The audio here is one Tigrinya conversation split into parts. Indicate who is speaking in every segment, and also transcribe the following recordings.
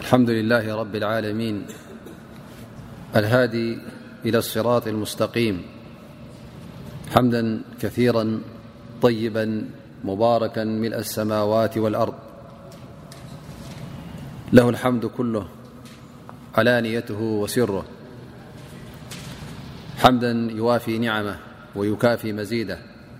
Speaker 1: الحمد لله رب العالمين الهادي إلى الصراط المستقيم حمدا كثيرا طيبا مباركا ملء السماوات والأرض له الحمد كله علانيته وسره حمدا يوافي نعمه ويكافي مزيده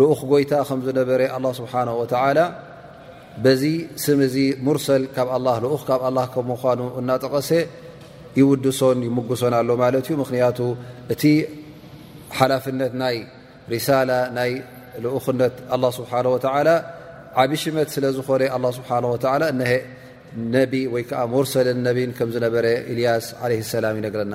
Speaker 1: ልኡኽ ጎይታ ከም ዝነበረ ኣላ ስብሓን ወተዓላ በዚ ስም እዚ ሙርሰል ካብ ኣላ ልኡኽ ካብ ኣላ ከም ምኳኑ እናጠቐሰ ይውድሶን ይምጉሶን ኣሎ ማለት እዩ ምክንያቱ እቲ ሓላፍነት ናይ ሪሳላ ናይ ልኡኽነት ኣላ ስብሓን ወተዓላ ዓብ ሽመት ስለ ዝኾነ ኣላ ስብሓን ወተዓላ እነሀ ነቢ ወይ ከዓ ሙርሰልን ነቢን ከም ዝነበረ ኢልያስ ዓለ ሰላም ይነግረና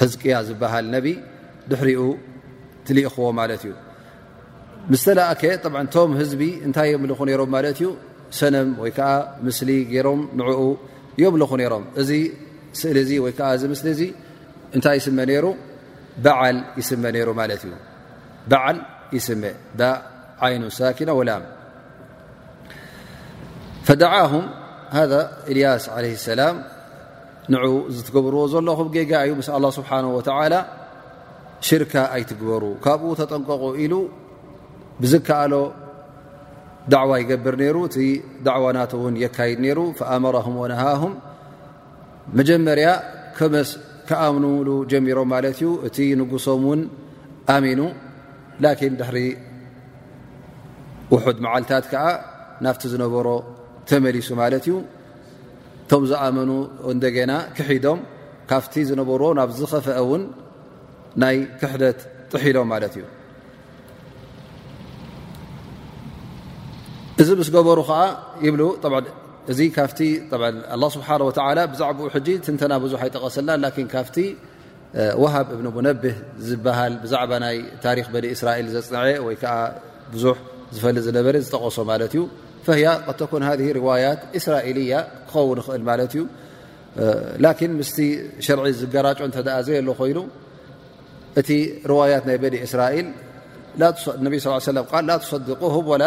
Speaker 1: ሕዝቅያ ዝበሃል ነቢ ድሕሪኡ ትልእኽዎ ማለት እዩ ምስ ተላእከ እቶም ህዝቢ እንታይ የምልኹ ነይሮም ማለት እዩ ሰነም ወይ ከዓ ምስሊ ገይሮም ንዕኡ የምልኹ ነይሮም እዚ ስእሊ እዚ ወይ ከዓ እዚ ምስሊ እዚ እንታይ ይስመ ነይሩ በዓል ይስመ ነይሩ ማለት እዩ በዓል ይስመ ዓይኑ ሳኪና ወላም ፈደዓሁም ሃ ኢልያስ ዓለ ሰላም ንዑ ዝትገብርዎ ዘለኹም ጌጋ እዩ ምስ ኣላ ስብሓን ወተዓላ ሽርካ ኣይትግበሩ ካብኡ ተጠንቀቑ ኢሉ ብዝከኣሎ ዳዕዋ ይገብር ነይሩ እቲ ዳዕዋ ናት እውን የካይድ ነይሩ ፈኣመራሁም ወነሃሁም መጀመርያ ከመስ ክኣምኑሉ ጀሚሮም ማለት እዩ እቲ ንጉሶም እውን ኣሚኑ ላኪን ድሕሪ ውሑድ መዓልትታት ከዓ ናፍቲ ዝነበሮ ተመሊሱ ማለት እዩ እቶም ዝኣመኑ እንደገና ክሒዶም ካብቲ ዝነበርዎ ናብ ዝኸፈአ ውን ናይ ክሕደት ጥሒሎም ማለት እዩ እዚ ምስ ገበሩ ከዓ ይብ እዚ ካ ስብሓ ብዛዕኡ ትንተና ብዙሕ ኣይጠቀሰልና ካብቲ ወሃብ እብን ሙነብህ ዝበሃል ብዛዕባ ናይ ታሪክ በኒ እስራኤል ዘፅንዐ ወይ ከዓ ብዙ ዝፈልጥ ዝነበረ ዝጠቀሶ ማለት እዩ ፈያ ተኩን ሃ ርዋያት እስራኤልያ ክኸውን ይኽእል ማለት እዩ ላኪን ምስቲ ሸርዒ ዝገራጮ እተ ዘየ ሎ ኮይኑ እቲ ርዋያት ናይ በኒ እስራኤል ነቢ ስ ሰለ ል ላትሰድቁ ህብ ወላ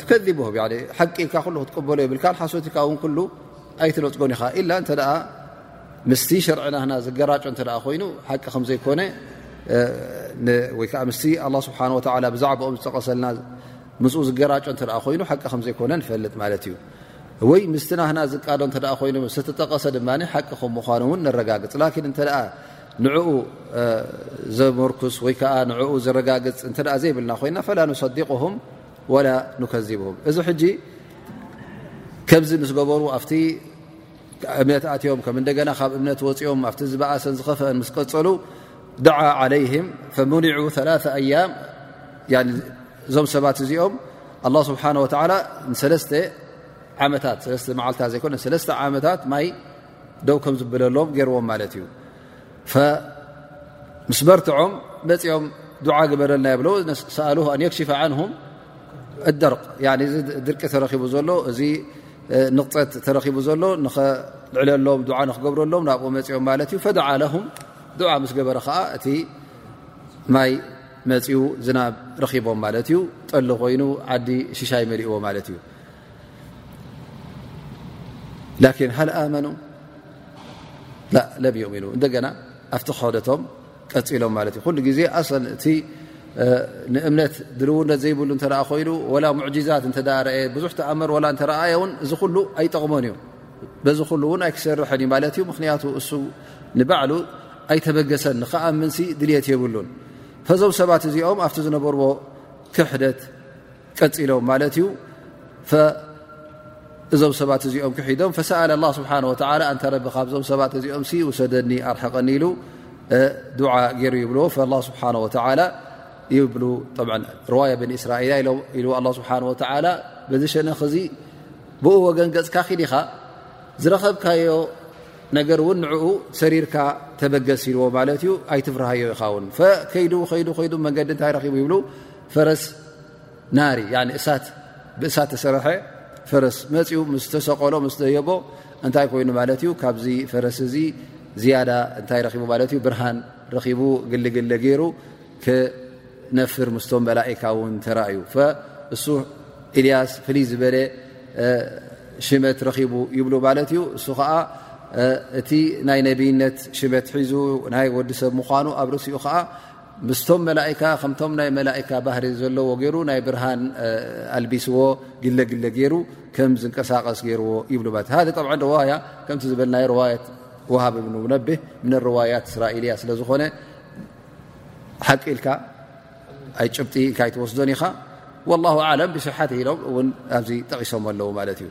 Speaker 1: ትከቡ ብ ሓቂ ኢልካ ክትቅበሎ የብልካ ሓሶትካ ውን ሉ ኣይትነፅጎን ኢኻ ኢላ እተ ምስቲ ሸርዒ ናህና ዝገራጮ እንተ ኮይኑ ሓቂ ከም ዘይኮነ ወይ ከዓ ምስ ኣላ ስብሓን ወላ ብዛዕባኦም ዝጠቐሰልና ምስኡ ዝገራጮ እተ ኮይኑ ሓቂ ከም ዘይኮነ ንፈልጥ ማለት እዩ ወይ ምስቲ ናህና ዝቃዶ እተ ኮይኑ ዝተጠቐሰ ድማ ሓቂ ከም ምኳኑ እውን ነረጋግፅ ላኪን እንተ ንዕኡ ዘመርኩስ ወይ ከዓ ንኡ ዘረጋግፅ እተ ዘይብልና ኮይና ፈላ ንሰዲቅም ወላ ንከዚብም እዚ ሕጂ ከምዚ ምስ ገበሩ ኣብቲ እምነት ኣትዮም ከም እንደገና ካብ እምነት ወፅኦም ኣብቲ ዝበኣሰን ዝኸፍአን ምስ ቀፀሉ ደዓ ዓለይህም ፈሙኒዑ ላ ኣያም እዞም ሰባት እዚኦም ኣላ ስብሓን ወተላ ንሰለስተ ዓመታት ሰለስተ መዓልታት ዘይኮነ ሰለስተ ዓመታት ማይ ደው ከም ዝብለሎም ገይርዎም ማለት እዩ ምስ በርትዖም መፂኦም ዱዓ ግበረልና የብሎ ሰኣሉ ኣን የክሽፈ ዓንሁም እደርቅ እዚ ድርቂ ተረኪቡ ዘሎ እዚ ንቕፀት ተረኪቡ ዘሎ ንኸልዕለሎም ዱዓ ንክገብረሎም ናብኡ መፅኦም ማለት እዩ ፈደዓ ለሁም ዱዓ ምስ ገበረ ከዓ እቲ ማይ መፅኡ ዝናብ ረኪቦም ማለት እዩ ጠሊ ኮይኑ ዓዲ ሽሻይ መሊእዎ ማለት እዩ ላኪን ሃል ኣመኑ ለብኦም ኢሉ እንደገና ኣብቲ ክሕደቶም ቀፂሎም ማለት እዩ ኩሉ ግዜ ኣሰል እቲ ንእምነት ድልውነት ዘይብሉ እተ ኮይኑ ወላ ሙዕጂዛት እተ ርአ ብዙሕ ተኣምር ላ እተረኣየ ውን እዚ ኩሉ ኣይጠቕሞን እዩ በዚ ኩሉ እውን ኣይክሰርሐን እዩ ማለት እዩ ምክንያቱ እሱ ንባዕሉ ኣይተበገሰን ንክኣምንሲ ድልት የብሉን ፈዞም ሰባት እዚኦም ኣብቲ ዝነበርዎ ክሕደት ቀፂሎም ማለት እዩ እዞም ሰባት እዚኦም ክሒዶም ፈሰኣለ ላ ስብሓን ወላ እንተ ረቢ ካብዞም ሰባት እዚኦም ሲ ውሰደኒ ኣርሓቐኒ ኢሉ ዱዓ ገይሩ ይብልዎ ላ ስብሓ ወላ ይብሉ ርዋያ ብን እስራኤላ ኢልዎ ኣ ስብሓ ወላ በዚ ሸነኽ እዚ ብኡ ወገን ገፅካ ኪድ ኢኻ ዝረኸብካዮ ነገር እውን ንዕኡ ሰሪርካ ተበገስ ኢልዎ ማለት እዩ ኣይትፍርሃዮ ኢኻ ውን ከይዱ ከይዱ ከይዱ መንገዲ እንታይ ረኪቡ ይብሉ ፈረስ ናሪ እሳት ብእሳት ተሰርሐ ፈረስ መፅኡ ምስ ተሰቀሎ ምስ ደየቦ እንታይ ኮይኑ ማለት እዩ ካብዚ ፈረስ እዚ ዝያዳ እንታይ ረኪቡ ማለት እዩ ብርሃን ረኪቡ ግልግለ ገይሩ ክነፍር ምስቶም መላእካ እውን ተራእዩ እሱ ኢልያስ ፍልይ ዝበለ ሽመት ረኪቡ ይብሉ ማለት እዩ እሱ ከዓ እቲ ናይ ነብይነት ሽመት ሒዙ ናይ ወዲ ሰብ ምኳኑ ኣብ ርእሲኡ ከዓ ምስቶም መላካ ከምቶም ናይ መላካ ባህሪ ዘለዎ ገይሩ ናይ ብርሃን ኣልቢስዎ ግለግለ ገይሩ ከም ዝንቀሳቀስ ገይርዎ ይብሉ ማ ሃ ጠብዓ ርዋያ ከምቲ ዝበልና ርዋያት ውሃብ ብንነብ ምን ኣርዋያት እስራኤልያ ስለ ዝኾነ ሓቂ ኢልካ ኣይ ጭብጢ ኢልካ ኣይትወስዶን ኢኻ ላ ኣለም ብስሓት ኢሎም እውን ኣብዚ ጠቂሶም ኣለዉ ማለት እዩ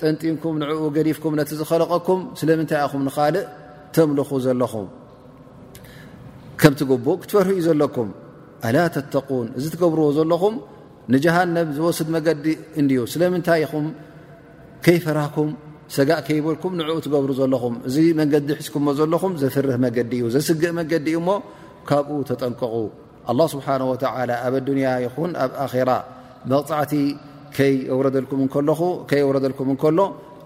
Speaker 1: ጠንጢንኩም ንኡ ገዲፍኩም ነቲ ዝኸለቀኩም ስለምንታይ ኢኹም ንካልእ ተምልኹ ዘለኹም ከምቲ ግቡእ ክትፈርህ እዩ ዘለኩም ኣላ ተተቁን እዚ ትገብርዎ ዘለኹም ንጀሃነብ ዝወስድ መገዲ እንድዩ ስለምንታይ ኢኹም ከይፈራህኩም ሰጋእ ከይበልኩም ንኡ ትገብሩ ዘለኹም እዚ መንገዲ ሒዝኩሞ ዘለኹም ዘፍርህ መገዲ እዩ ዘስግእ መገዲ እዩ እሞ ካብኡ ተጠንቀቑ ኣላህ ስብሓን ወተላ ኣብ ኣዱንያ ይኹን ኣብ ኣራ መቕፃዕቲ ከይወረደልኩም ከለኹ ከይወረደልኩም እንከሎ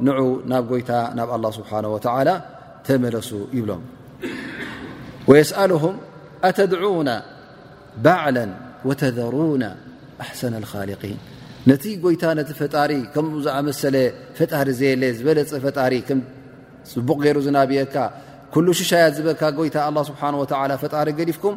Speaker 1: ንዑ ናብ ጎይታ ናብ ኣላ ስብሓን ወተላ ተመለሱ ይብሎም ወየስኣልሁም ኣተድዑና ባዕላ ወተዘሩና ኣሕሰነ ልካሊቂን ነቲ ጎይታ ነቲ ፈጣሪ ከምኡ ዝኣመሰለ ፈጣሪ ዘየለ ዝበለፀ ፈጣሪ ከም ፅቡቕ ገይሩ ዝናብየካ ኩሉ ሽሻያት ዝበካ ጎይታ ኣላ ስብሓን ወተላ ፈጣሪ ገዲፍኩም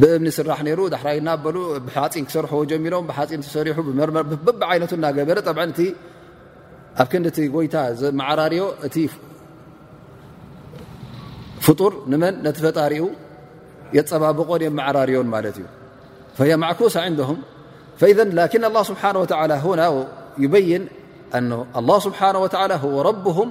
Speaker 1: ብእምኒ ስራሕ ነሩ ዳሕራይ እናበሉ ብሓፂን ክሰርሕዎ ጀሚሮም ብሓፂን ተሰሪሑ ብበቢ ዓይነቱ እናገበረ ጠብ እቲ ኣብ ክንዲ እቲ ጎይታ ዘመዓራርዮ እቲ ፍጡር ንመን ነቲ ፈጣሪኡ የፀባብቆን የመዓራርዮን ማለት እዩ ማዕኩሳ ንደም ላኪን ስብሓ ወላ ና ይበይን ስብሓ ወ ረብም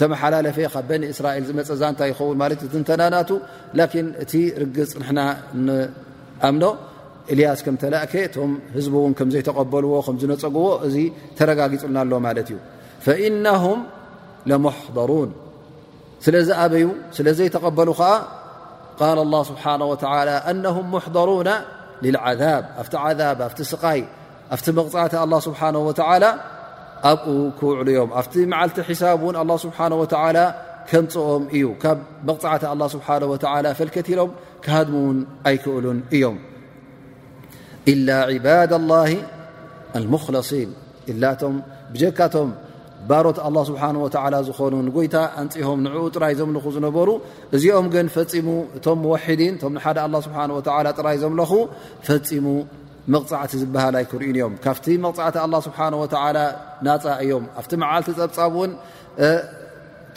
Speaker 1: ተመሓላለፈ ካብ በኒ እስራኤል ዝመፀ ዛንታ ይኸውን ማለት እዩ ትንተናናቱ ላኪን እቲ ርግፅ ንሕና ንኣምኖ እልያስ ከም ተላእከ እቶም ህዝቢ እውን ከምዘይተቐበልዎ ከምዝነፀግዎ እዚ ተረጋጊፁልና ኣሎ ማለት እዩ ፈኢናሁም ለሙሕضሩን ስለ ዝኣበዩ ስለ ዘይተቐበሉ ከዓ ቃል ላ ስብሓን ወተላ ኣነሁም ሙሕضሩና ልዓዛብ ኣብቲ ዓዛብ ኣብቲ ስቃይ ኣብቲ መቕጻእቲ ኣላ ስብሓን ወተዓላ ኣብኡ ክውዕሉ እዮም ኣብቲ መዓልቲ ሒሳብ እውን ኣላ ስብሓን ወተዓላ ከምጽኦም እዩ ካብ መቕጻዕቲ ኣላ ስብሓን ወተዓላ ፈልከት ኢሎም ክሃድሙ እውን ኣይክእሉን እዮም ኢላ ዕባድ ላ ኣልሙክለሲን ኢላቶም ብጀካቶም ባሮት ኣላ ስብሓን ወተዓላ ዝኾኑ ንጎይታ ኣንፅሆም ንዕኡ ጥራይ ዘምልኹ ዝነበሩ እዚኦም ግን ፈፂሙ እቶም ወሒዲን እቶም ንሓደ ኣላ ስብሓን ወተዓላ ጥራይ ዘምለኹ ፈፂሙ መቕጻዕቲ ዝበሃል ኣይክርእን እዮም ካብቲ መቕጻዕቲ ኣላ ስብሓን ወተላ ናፃ እዮም ኣብቲ መዓልቲ ፀብጻብ እውን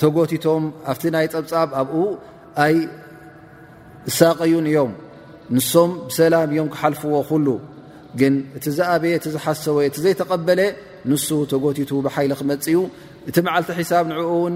Speaker 1: ተጎቲቶም ኣብቲ ናይ ፀብጻብ ኣብኡ ኣይ እሳቀዩን እዮም ንሶም ብሰላም እዮም ክሓልፍዎ ኩሉ ግን እቲ ዝኣበየ እቲ ዝሓሰወ እቲ ዘይተቐበለ ንሱ ተጎቲቱ ብሓይሊ ክመፅ እዩ እቲ መዓልቲ ሒሳብ ንዕኡ እውን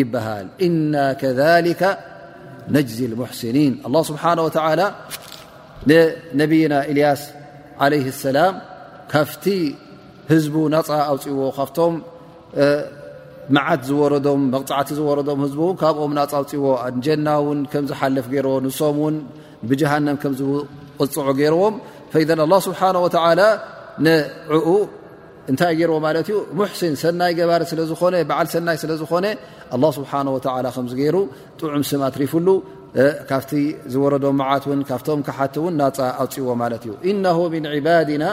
Speaker 1: ይበሃል እና ከሊከ ነጅዚ ሙሕስኒን ኣላ ስብሓን ወተላ ንነብይና ኢልያስ ዓለይ ሰላም ካብቲ ህዝቡ ናፃ ኣውፅዎ ካብቶም መዓት ዝወረዶም መቕፃዕቲ ዝወረዶም ህዝቡ እውን ካብኦም ናፃ ኣውፅዎ ኣጀና እውን ከም ዝሓልፍ ገይርዎ ንሶም እውን ብጀሃንም ከም ዝቕፅዑ ገይርዎም ፈይደን ኣላ ስብሓን ወተላ ንዕኡ እንታይ ገይርዎ ማለት እዩ ሙሕሲን ሰናይ ገባሪ ስለ ዝኾነ በዓል ሰናይ ስለ ዝኾነ ኣላ ስብሓን ወተላ ከምዚ ገይሩ ጥዑም ስም ኣትሪፍሉ ካብቲ ዝወረዶ መዓት ውን ካብቶም ክሓቲ እውን ናፃ ኣውፅዎ ማለት እዩ እነ ምን ዕባድና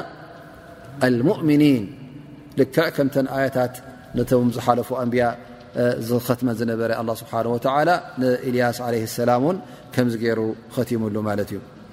Speaker 1: ኣልሙእምኒን ልክዕ ከምተን ኣያታት ነቶም ዝሓለፉ ኣንብያ ዝኸትመን ዝነበረ ኣላ ስብሓን ወተላ ንእልያስ ዓለ ሰላም እውን ከምዚ ገይሩ ኸቲሙሉ ማለት እዩ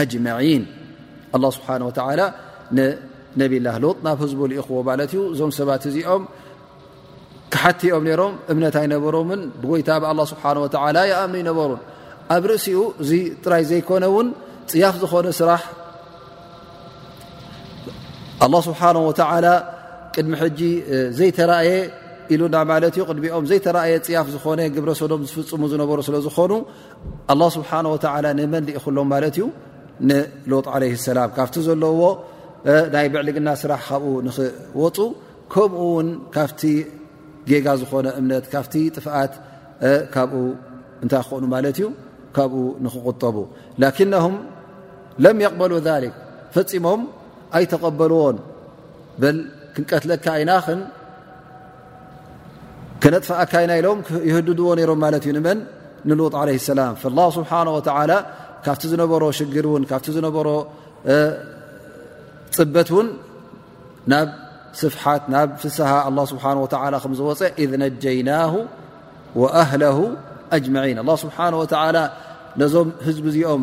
Speaker 1: ኣጅመዒን ኣላ ስብሓን ወተላ ንነብላ ሎጥ ናብ ህዝቡ ልእኽዎ ማለት እዩ እዞም ሰባት እዚኦም ክሓቲ ኦም ነሮም እምነት ኣይነበሮምን ብጎይታ ብ ኣላ ስብሓን ወተላ ይኣምኑ ይነበሩን ኣብ ርእሲኡ እዚ ጥራይ ዘይኮነ እውን ፅያፍ ዝኾነ ስራሕ ኣላ ስብሓን ወተላ ቅድሚ ሕጂ ዘይተረእየ ኢሉና ማለት እዩ ቅድሚኦም ዘይተረእየ ፅያፍ ዝኾነ ግብረሰዶም ዝፍፅሙ ዝነበሩ ስለ ዝኾኑ ኣላ ስብሓን ወተላ ንመን ልኢኹሎም ማለት እዩ ንሎጥ ዓለ ሰላም ካብቲ ዘለዎ ናይ ብዕልግና ስራሕ ካብኡ ንኽወፁ ከምኡ ውን ካብቲ ጌጋ ዝኾነ እምነት ካብቲ ጥፍኣት ካብኡ እንታይ ክኾኑ ማለት እዩ ካብኡ ንኽቁጠቡ ላኪነም ለም የቕበሉ ሊክ ፈፂሞም ኣይተቐበልዎን በል ክንቀትለካ ኣይናክን ክነጥፍኣካ ኢና ኢሎም ይህድድዎ ነሮም ማለት እዩ ንመን ንሉጥ ለ ሰላም ላ ስብሓን ወተላ ካብቲ ዝነበሮ ሽግር እውን ካብቲ ዝነበሮ ፅበት እውን ናብ ስፍሓት ናብ ፍስሃ ኣላ ስብሓን ወተላ ከም ዝወፀ እذ ነጀይና ወኣህለ ኣጅመዒን ኣላ ስብሓን ወተላ ነዞም ህዝቢ እዚኦም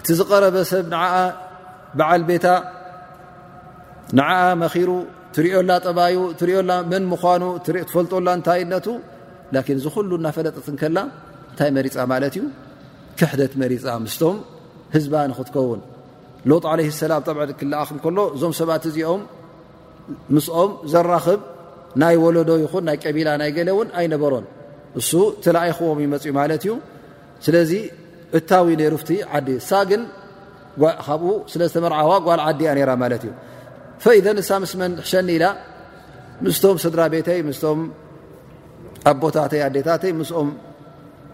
Speaker 1: እቲ ዝቐረበ ሰብ ንዓኣ በዓል ቤታ ንዓኣ መኺሩ ትሪኦላ ጠባዩ ትሪኦላ መን ምዃኑ ትፈልጦላ እንታይነቱ ላኪን እዚ ኩሉ እናፈለጠት እንከላ እንታይ መሪፃ ማለት እዩ ክሕደት መሪፃ ምስቶም ህዝባ ንክትከውን ሎጥ ዓለ ሰላም ጠብ ክልኣኽ እንከሎ እዞም ሰባት እዚኦም ምስኦም ዘራኽብ ናይ ወለዶ ይኹን ናይ ቀቢላ ናይ ገለ እውን ኣይነበሮን እሱ ተላኢኽዎም ይመፅኡ ማለት እዩ ስለዚ እታዊ ነሩ ቲ ዓዲ እሳ ግን ካብኡ ስለ ዝተመርዓዋ ጓል ዓዲ እያ ነራ ማለት እዩ ፈኢዘ እሳ ምስ መን ሕሸኒ ኢላ ምስቶም ስድራ ቤተይ ምስቶም ኣቦታተይ ኣዴታተይ ምስኦም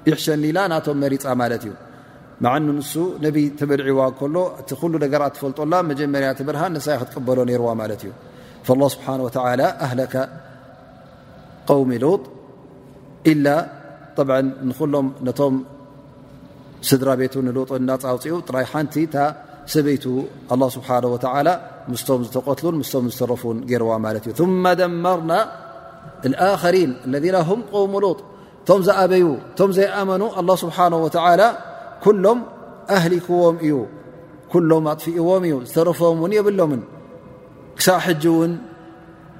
Speaker 1: ይሕሸኒ ኢላ ናቶም መሪፃ ማለት እዩ መዓኑ ንሱ ነብ ተበልዒዋ ከሎ እቲ ኩሉ ነገራ ትፈልጦላ መጀመርያ ትብርሃን ንሳይ ክትቀበሎ ነርዋ ማለት እዩ ስብሓ ኣህለካ ሚ ሎጥ ንሎም ነቶም ስድራ ቤቱ ንሎጥ እናፃውፅኡ ጥራይ ሓንቲ ታ ሰበይቱ ኣ ስብሓ ወላ ምስቶም ዝተቐትሉን ምስቶም ዝተረፉን ገይርዋ ማለት እዩ ደመርና ኣክሪን ለذ ም ሚ ሎጥ እቶም ዝኣበዩ እቶም ዘይኣመኑ ኣላ ስብሓ ወላ ኩሎም ኣህሊክዎም እዩ ኩሎም ኣጥፍእዎም እዩ ዝተረፎም ውን የብሎምን ክሳብ ሕጂ ውን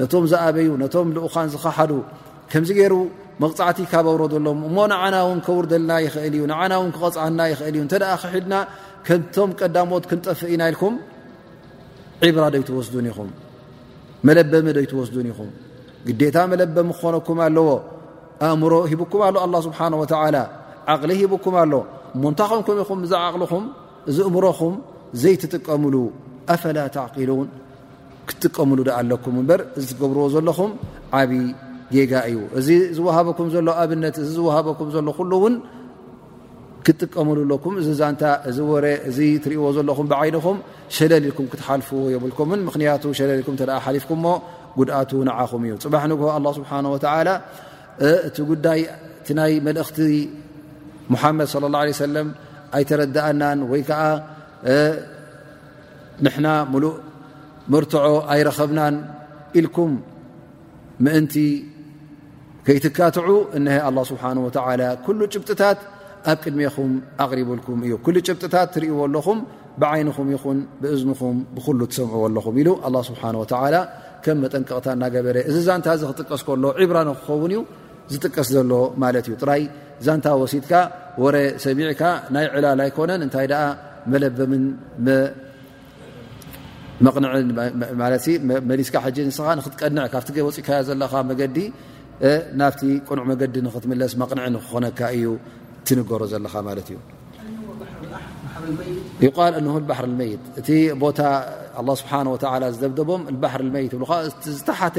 Speaker 1: ነቶም ዝኣበዩ ነቶም ልኡኻን ዝኸሓዱ ከምዚ ገይሩ መቕፃዕቲ ካብ ኣውረደሎም እሞ ንዓና ውን ከውርደልና ይኽእል እዩ ንዓና ውን ክቐፅዓና ይኽእል እዩ እንተ ክሒድና ከቶም ቀዳሞት ክንጠፍእ ኢና ኢልኩም ዒብራ ዶ ይትወስዱን ኢኹም መለበሚ ዶ ይትወስዱን ኢኹም ግዴታ መለበሚ ክኾነኩም ኣለዎ ኣእምሮ ሂብኩም ኣሎ ኣላ ስብሓን ወተዓላ ዓቕሊ ሂብኩም ኣሎ እሞ እንታ ኮንኩም ኢኹም እዛ ዓቕልኹም እዚ እምሮኹም ዘይትጥቀምሉ ኣፈላ ተዕቂሉን ክትጥቀምሉ ደኣ ኣለኩም እምበር እዚ ትገብርዎ ዘለኹም ዓብዪ ጌጋ እዩ እዚ ዝወሃበኩም ዘሎ ኣብነት እዚ ዝወሃበኩም ዘሎ ኩሉ እውን ክትጥቀምሉ ኣለኩም እዚ ዛንታ እዚ ወረ እዚ ትርእዎ ዘለኹም ብዓይንኹም ሸለል ኢልኩም ክትሓልፍዎ የብልኩምን ምክንያቱ ሸለል ኢልኩም ተ ሓሊፍኩምሞ ጉድኣቱ ንዓኹም እዩ ፅባሕ ንግሆ ኣላ ስብሓን ወተዓላ እቲ ጉዳይ እቲ ናይ መልእኽቲ ሙሓመድ ለ ላ ለ ሰለም ኣይተረዳኣናን ወይ ከዓ ንሕና ምሉእ መርትዖ ኣይረኸብናን ኢልኩም ምእንቲ ከይትካትዑ እነሀ ኣላ ስብሓን ወተላ ኩሉ ጭብጥታት ኣብ ቅድሜኹም ኣቕሪቡልኩም እዩ ኩሉ ጭብጥታት ትርእዎ ኣለኹም ብዓይንኹም ይኹን ብእዝንኹም ብኩሉ ትሰምዕዎ ኣለኹም ኢሉ ኣላ ስብሓን ወተላ ከም መጠንቀቕታ እናገበረ እዚ ዛንታ እዚ ክጥቀስ ከሎ ዒብራ ንክኸውን እዩ ዝጥቀስ ዘሎ ማለት እዩ ጥራይ ዛንታ ወሲድካ ወረ ሰሚዕካ ናይ ዕላል ኣይኮነን እንታይ ደኣ መለበምን መቕንዕን ማለት መሊስካ ሕጂ ንስኻ ንክትቀንዕ ካብቲ ወፂካዮ ዘለኻ መገዲ ናብቲ ቅኑዕ መገዲ ንክትምለስ መቕንዒ ንክኾነካ እዩ ትንገሮ ዘለኻ ማለት እዩ ይል እን ባሕር መይት እቲ ቦታ ስብሓ ዝደብደቦም ባሕር መይት ዝሓተ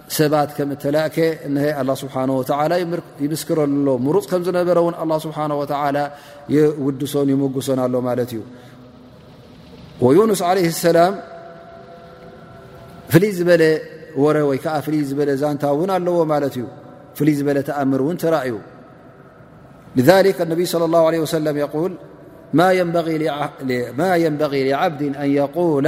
Speaker 1: ሰባት ከም እተላእከ እነሀ ኣላ ስብሓን ወተላ ይምስክረሉ ኣሎ ምሩፅ ከም ዝነበረ እውን ኣላ ስብሓን ወተላ የውድሶን ይምጉሶን ኣሎ ማለት እዩ ወዩኑስ ዓለ ሰላም ፍልይ ዝበለ ወረ ወይ ከዓ ፍልይ ዝበለ ዛንታ እውን ኣለዎ ማለት እዩ ፍልይ ዝበለ ተኣምር እውን ተራእዩ ذሊክ ነቢይ صለ ላه ለ ወሰለም የል ማ የንበغ ዓብድ ኣን የቁላ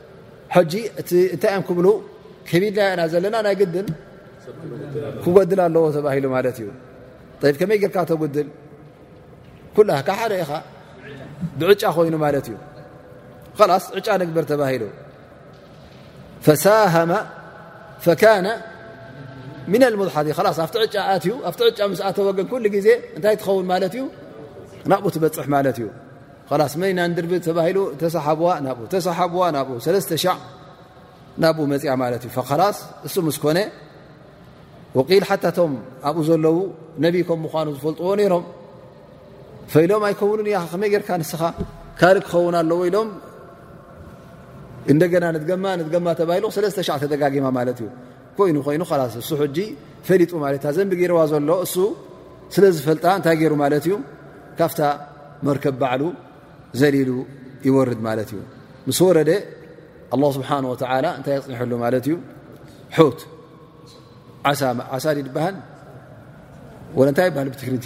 Speaker 1: ሕጂ እቲ እንታይ እዮም ክብሉ ኪቢድናዮ ኢና ዘለና ናይ ግድን ክጎድል ኣለዎ ተባሂሉ ማለት እዩ ይ ከመይ ጌርካ ተጉድል ኩላካ ሓደ ኢኻ ብዕጫ ኮይኑ ማለት እዩ ላስ ዕጫ ንግበር ተባሂሉ ፈሳሃመ ፈካነ ምና ልሙድሓዲ ላስ ኣብቲ ዕጫ ኣትዩ ኣብቲ ዕጫ ምስ ኣተወግን ኩሉ ግዜ እንታይ ትኸውን ማለት እዩ ናብኡ ትበፅሕ ማለት እዩ ኸላስ መን ኢና ንድርቢ ተባሂሉ ተሰሓብዋ ናብኡ ተሰሓብዋ ናብኡ ሰለስተ ሻዕ ናብኡ መፅኣ ማለት እዩ ኸላስ እሱ ምስ ኮነ ወቂል ሓታቶም ኣብኡ ዘለዉ ነቢይ ከም ምኳኑ ዝፈልጥዎ ነይሮም ፈኢሎም ኣይከውንን እያ ከመይ ጌርካ ንስኻ ካልእ ክኸውን ኣለዎ ኢሎም እንደገና ንድገማ ንድገማ ተባሂሉ ሰለስተ ሻዕ ተደጋጊማ ማለት እዩ ኮይኑ ኮይኑ ላስ እሱ ሕጂ ፈሊጡ ማለት እ ዘንቢ ገይርዋ ዘሎ እሱ ስለ ዝፈልጣ እንታይ ገይሩ ማለት እዩ ካብታ መርከብ ባዕሉ ዘሊሉ ይወርድ ማለት እዩ ምስ ወረደ ኣላ ስብሓን ወተላ እንታይ የፅኒሐሉ ማለት እዩ ሑት ዓሳ ዓሳ ድበሃል ወለእንታይ ይበሃል ብትግርኛ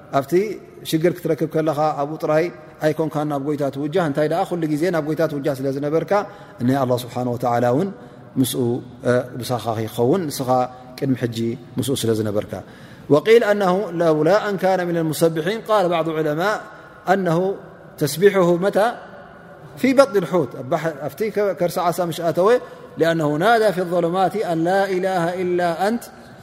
Speaker 1: ኣብቲ ሽግር ክትረክብ ከለኻ ኣብኡ ጥራይ ኣይኮንካ ናብ ጎይታ ትውጃ እንታይ ኣ ኩሉ ግዜ ናብ ጎይታ ትውጃ ስለ ዝነበርካ ን ኣላ ስብሓን ወተላ እውን ምስ ብሳኻ ክኸውን ንስኻ ቅድሚ ሕጂ ምስኡ ስለ ዝነበርካ ወቂል ኣነ ለውላ ኣንካነ ምን ሙሰብሒን ቃል ባዕዱ ዑለማ ኣነ ተስቢሕ መታ ፊ በጥኒ ልሑት ኣብቲ ከርሲ ዓሳ ምሽኣተወ ኣነ ናዳ ፊ ظሉማት ኣን ላላ ኢላ ኣንት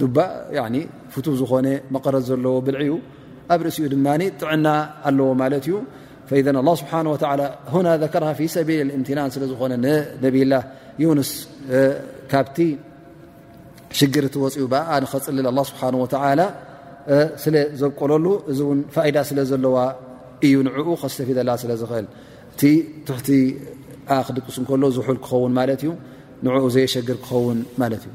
Speaker 1: ዱባ ፍቱው ዝኾነ መቐረት ዘለዎ ብልዒ ዩ ኣብ ርእሲኡ ድማ ጥዕና ኣለዎ ማለት እዩ ፈኢዘ ላ ስብሓን ወላ ሁና ዘከር ፊ ሰቢል ልእምትናን ስለ ዝኾነ ንነብላ ዩንስ ካብቲ ሽግር እቲ ወፅኡ ብኣ ንኸፅልል ላ ስብሓን ወተላ ስለ ዘብቆለሉ እዚ እውን ፋይዳ ስለ ዘለዋ እዩ ንዕኡ ከስተፊደላ ስለ ዝኽእል እቲ ትሕቲ ክድቅስ እንከሎ ዝሑል ክኸውን ማለት እዩ ንዕኡ ዘየሸግር ክኸውን ማለት እዩ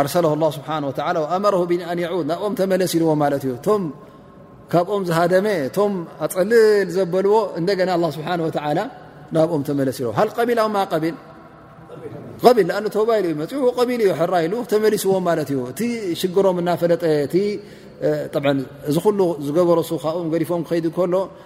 Speaker 1: ኣርሰለ ላ ስብሓ ኣመረ ብኣን የዑድ ናብኦም ተመለስ ኢልዎ ማለት እዩ እቶም ካብኦም ዝሃደመ እቶም ኣፀልል ዘበልዎ እንደገና ኣ ስብሓ ወላ ናብኦም ተመለስ ኢልዎ ሃል ቀቢል ኣማ ቀቢል ቢል ንኣ ተባ ኢሉ ዩ መፅኡ ቀቢል እዩ ሕራ ኢሉ ተመሊስዎ ማለት እዩ እቲ ሽግሮም እናፈለጠ እዚ ኩሉ ዝገበረሱ ካብኦም ገዲፎም ክኸይዱ ከሎ